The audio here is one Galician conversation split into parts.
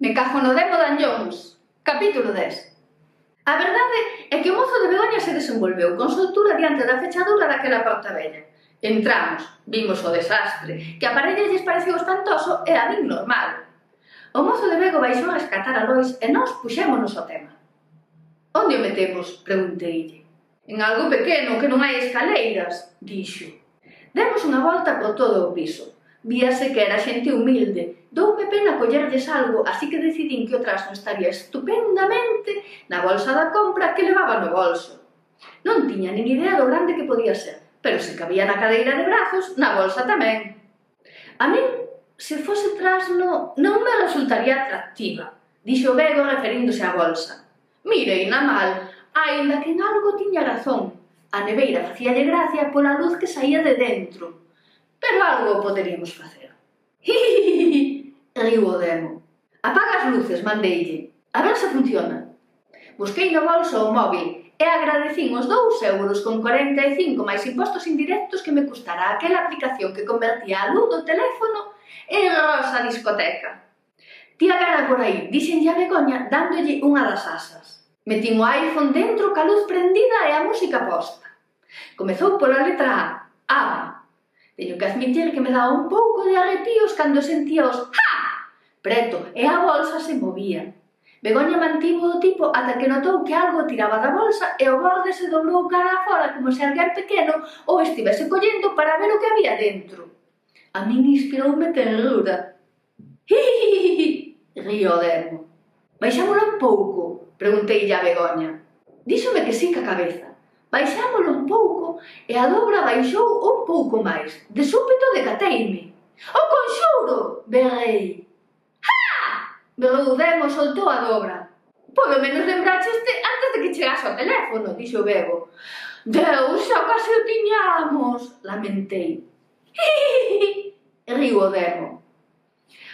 Me cajo no demo Dan Jones, capítulo 10. A verdade é que o mozo de Begoña se desenvolveu con soltura diante da fechadura daquela porta bella. Entramos, vimos o desastre, que a parella lles pareceu espantoso e a min normal. O mozo de Bego baixou a rescatar a Lois e nós puxémonos ao tema. Onde o metemos? Pregunteille. En algo pequeno que non hai escaleiras, dixo. Demos unha volta por todo o piso víase que era xente humilde. Doume pena collerlles algo, así que decidín que o trasno estaría estupendamente na bolsa da compra que levaba no bolso. Non tiña nin idea do grande que podía ser, pero se cabía na cadeira de brazos, na bolsa tamén. A min, se fose trasno, non me resultaría atractiva, dixo Bego referíndose á bolsa. Mirei na mal, aínda que en algo tiña razón. A neveira facíalle gracia pola luz que saía de dentro, Pero algo poderíamos facer. Riu o demo. Apaga as luces, mandeille. A ver se funciona. Busquei no bolso o móvil e agradecín os 2 euros con 45 máis impostos indirectos que me custara aquela aplicación que convertía a luz do teléfono en rosa discoteca. Tía gana por aí, dixen a Begoña dándolle unha das asas. Metín o iPhone dentro ca luz prendida e a música posta. Comezou pola letra A, ABBA, Teño que admitir que me daba un pouco de arrepíos cando sentía os ha preto e a bolsa se movía. Begoña mantivo o tipo ata que notou que algo tiraba da bolsa e o borde se dobrou cara a fora como se alguén pequeno ou estivese collendo para ver o que había dentro. A min inspiroume terrura. Hihihihi, río Dermo. Baixámolo un pouco, preguntei a Begoña. Díxome que sí ca cabeza. Baixámolo un pouco e a dobra baixou un pouco máis. De súpeto decateime. Oh, o conxuro! Berrei. Ha! Berrou Demo soltou a dobra. Polo menos lembraxeste antes de que chegase ao teléfono, dixo Bego. Deus, xa case o tiñamos, lamentei. Río o Demo.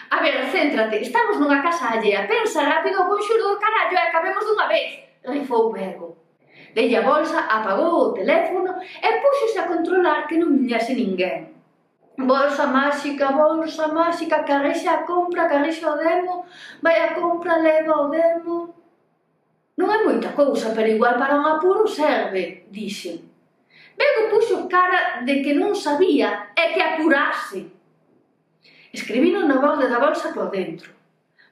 A ver, céntrate, estamos nunha casa allea, pensa rápido o conxuro do carallo e acabemos dunha vez, rifou Bego. Dei a bolsa, apagou o teléfono e púxose a controlar que non viñase ninguén. Bolsa máxica, bolsa máxica, carrexa a compra, carrexa o demo, vai a compra, leva o demo. Non é moita cousa, pero igual para un apuro serve, dixen. Bego puxo cara de que non sabía e que apurase. Escribino na borde da bolsa por dentro.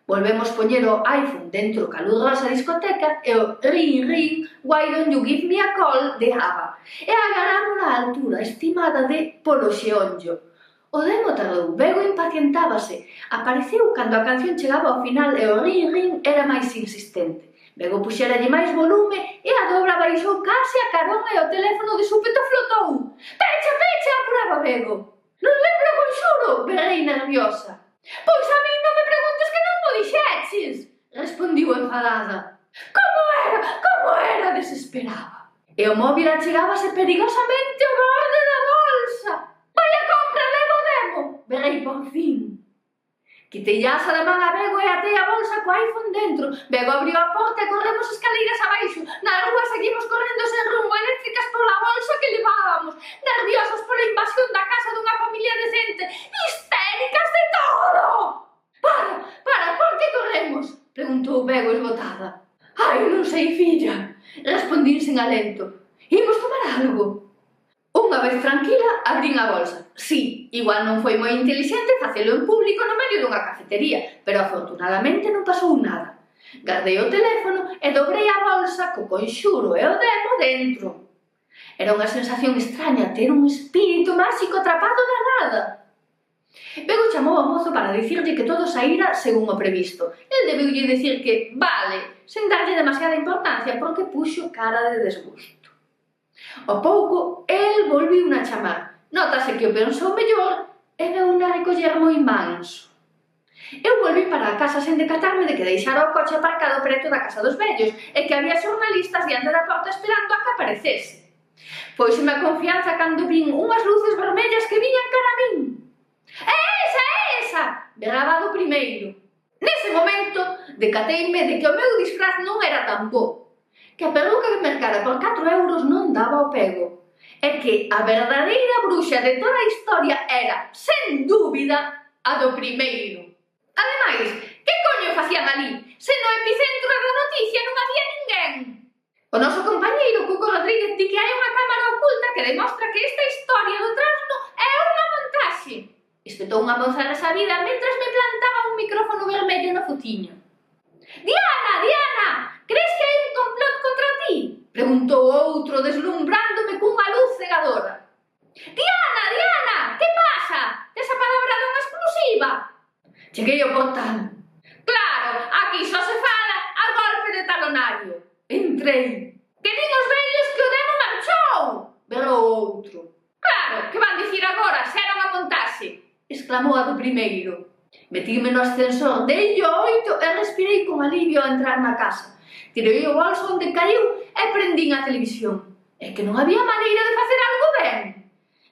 Volvemos poñer o iPhone dentro ca luz rosa discoteca e o ring ring why don't you give me a call de Ava. E agarramos a altura estimada de polo xeonllo. O demo tardou, Bego impacientábase. Apareceu cando a canción chegaba ao final e o ring ring era máis insistente. Bego puxeralle máis volume e a dobra baixou case a carón e o teléfono de súpeto flotou. Pecha, pecha, apuraba Bego. Non lembro con xuro, berrei nerviosa. Pois a mí non me preguntes que non dixeches? Respondiu enfadada. Como era, como era, desesperaba. E o móvil achegábase perigosamente ao borde da bolsa. Vai a compra, levo, demo, berrei por fin. Quitei a asa da man a Bego e atei a bolsa co iPhone dentro. Bego abriu a porta e corremos escaleiras abaixo. Na rúa seguimos correndo sen rumbo eléctricas pola bolsa que levábamos, nerviosos pola invasión da casa praza. Ai, non sei, filla, respondín sen alento. Imos tomar algo. Unha vez tranquila, abrín a bolsa. Sí, igual non foi moi inteligente facelo en público no medio dunha cafetería, pero afortunadamente non pasou nada. Gardei o teléfono e dobrei a bolsa co conxuro e o demo dentro. Era unha sensación extraña ter un espírito máxico atrapado na nada. Bego chamou ao mozo para dicirlle que todo saíra según o previsto. El debeulle dicir que, vale, sen darlle demasiada importancia porque puxo cara de desgusto. Ao pouco, el volviu na chamar. Notase que o pensou mellor e veu unha recoller moi manso. Eu volví para a casa sen decatarme de que deixara o coche aparcado preto da casa dos vellos e que había xornalistas diante da porta esperando a que aparecese. Pois unha confianza cando vin unhas luces vermellas que viñan cara a min. É esa, é esa! Bradado primeiro. Nese momento, decateime de que o meu disfraz non era tan bo. Que a peluca que mercara por 4 euros non daba o pego. É que a verdadeira bruxa de toda a historia era, sen dúbida, a do primeiro. Ademais, que coño facían ali? Se no epicentro da noticia non había ninguén. O noso compañeiro Cuco Rodríguez di que hai unha cámara oculta que demostra que esta historia do trasno é unha montaxe espetou unha moza resabida mentras me plantaba un micrófono vermello no futiño. Diana, Diana, crees que hai un complot contra ti? Preguntou outro deslumbrándome cunha luz cegadora. Diana, Diana, que pasa? Tes a palabra dunha exclusiva? Cheguei ao portal. Claro, aquí só se fala a golpe de talonario. Entrei exclamou a do primeiro. Metíme no ascensor, dei o oito e respirei con alivio ao entrar na casa. Tirei o bolso onde caiu e prendín a televisión. É que non había maneira de facer algo ben.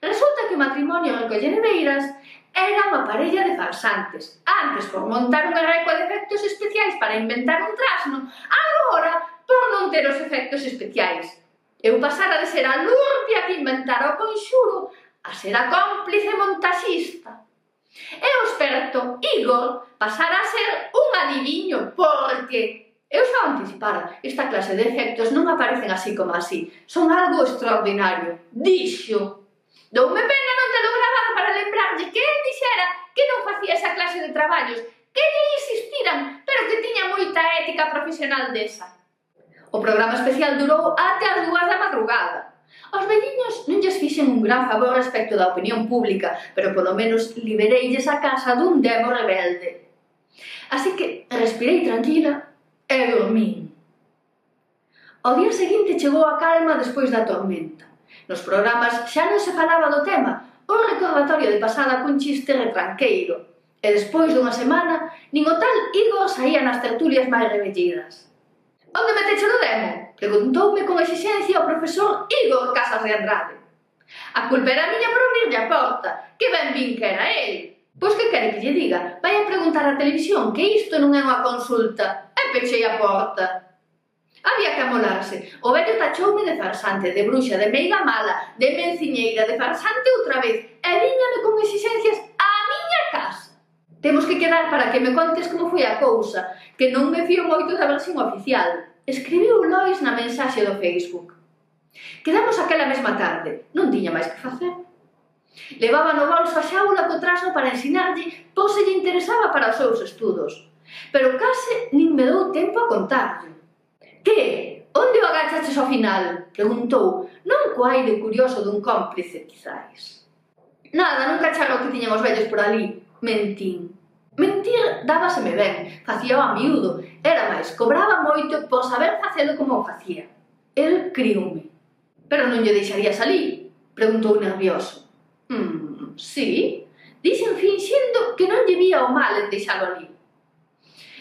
Resulta que o matrimonio en Colleneveiras era unha parella de farsantes. Antes por montar unha arreco de efectos especiais para inventar un trasno, agora por non ter os efectos especiais. Eu pasara de ser a lurpia que inventara o conxuro a ser a cómplice montaxista. E o experto Igor pasara a ser un adiviño porque Eu xa anticipara, esta clase de efectos non aparecen así como así, son algo extraordinario. Dixo. Doume pena non te lo grabado para lembrarlle que el dixera que non facía esa clase de traballos, que lle insistiran, pero que tiña moita ética profesional desa. O programa especial durou até as dúas da madrugada. Os veciños non lles fixen un gran favor respecto da opinión pública, pero polo menos libereilles a casa dun demo rebelde. Así que respirei tranquila e dormín. Ao día seguinte chegou a calma despois da tormenta. Nos programas xa non se falaba do tema, un recordatorio de pasada cun chiste retranqueiro. E despois dunha semana, nin o tal Igor saía nas tertulias máis rebellidas. Onde meteche no demo? Preguntoume con exixencia o profesor Igor Casas de Andrade. A culpa era miña por abrirlle a porta, que ben vin que era el. Pois que quere que lle diga? Vai a preguntar á televisión que isto non é unha consulta. E pechei a porta. Había que amolarse. O vello tachoume de farsante, de bruxa, de meiga mala, de menciñeira, de farsante outra vez. E viñame con exixencias Temos que quedar para que me contes como foi a cousa, que non me fío moito da versión oficial. Escribiu Lois na mensaxe do Facebook. Quedamos aquela mesma tarde, non tiña máis que facer. Levaba no bolso a xaula co traso para ensinarlle pois se lle interesaba para os seus estudos. Pero case nin me dou tempo a contarlle. Que? Onde o agachaches ao final? Preguntou, non co aire curioso dun cómplice, quizáis. Nada, nunca charro que tiñan os vellos por ali, mentín. Mentir dábaseme ben, facía a miúdo, era máis, cobraba moito por saber facelo como o facía. El criume. Pero non lle deixaría salir, preguntou nervioso. Hmm, sí, dixen finxindo que non lle vía o mal en deixalo ali.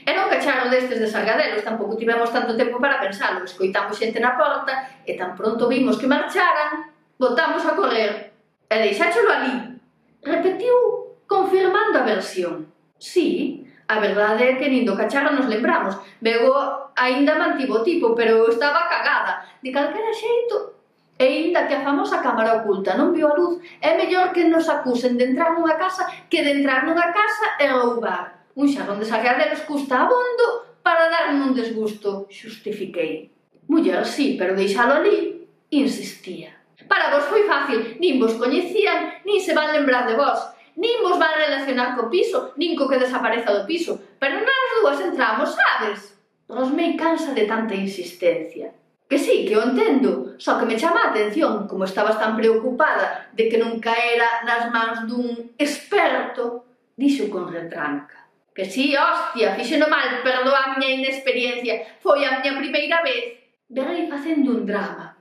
Era un cacharro destes de salgadelos, tampouco tivemos tanto tempo para pensalo, escoitamos xente na porta e tan pronto vimos que marcharan, botamos a correr e deixácholo ali. Repetiu confirmando a versión. Sí, a verdade é que nin do cacharro nos lembramos. Bego aínda mantivo tipo, pero estaba cagada. De calquera xeito, E inda que a famosa cámara oculta non viu a luz, é mellor que nos acusen de entrar nunha casa que de entrar nunha casa e roubar. Un xarrón de sargadelos custa abondo para darme un desgusto, xustifiquei. Muller, sí, pero deixalo ali, insistía. Para vos foi fácil, nin vos coñecían, nin se van lembrar de vos nin vos van relacionar co piso, nin co que desapareza do piso, pero nas dúas entramos, sabes? Rosmei cansa de tanta insistencia. Que sí, que o entendo, só que me chama a atención como estabas tan preocupada de que non caera nas mans dun experto, dixo con retranca. Que sí, hostia, fixeno mal, perdoa a miña inexperiencia, foi a miña primeira vez. Verei facendo un drama.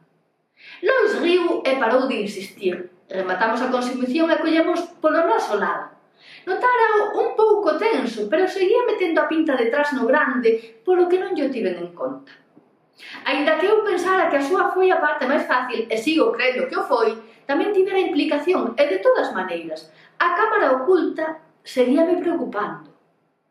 Lois riu e parou de insistir rematamos a consumición e collemos polo noso lado. Notara un pouco tenso, pero seguía metendo a pinta detrás no grande, polo que non yo tiven en conta. Ainda que eu pensara que a súa foi a parte máis fácil e sigo crendo que o foi, tamén tivera implicación e de todas maneiras, a cámara oculta seguíame preocupando.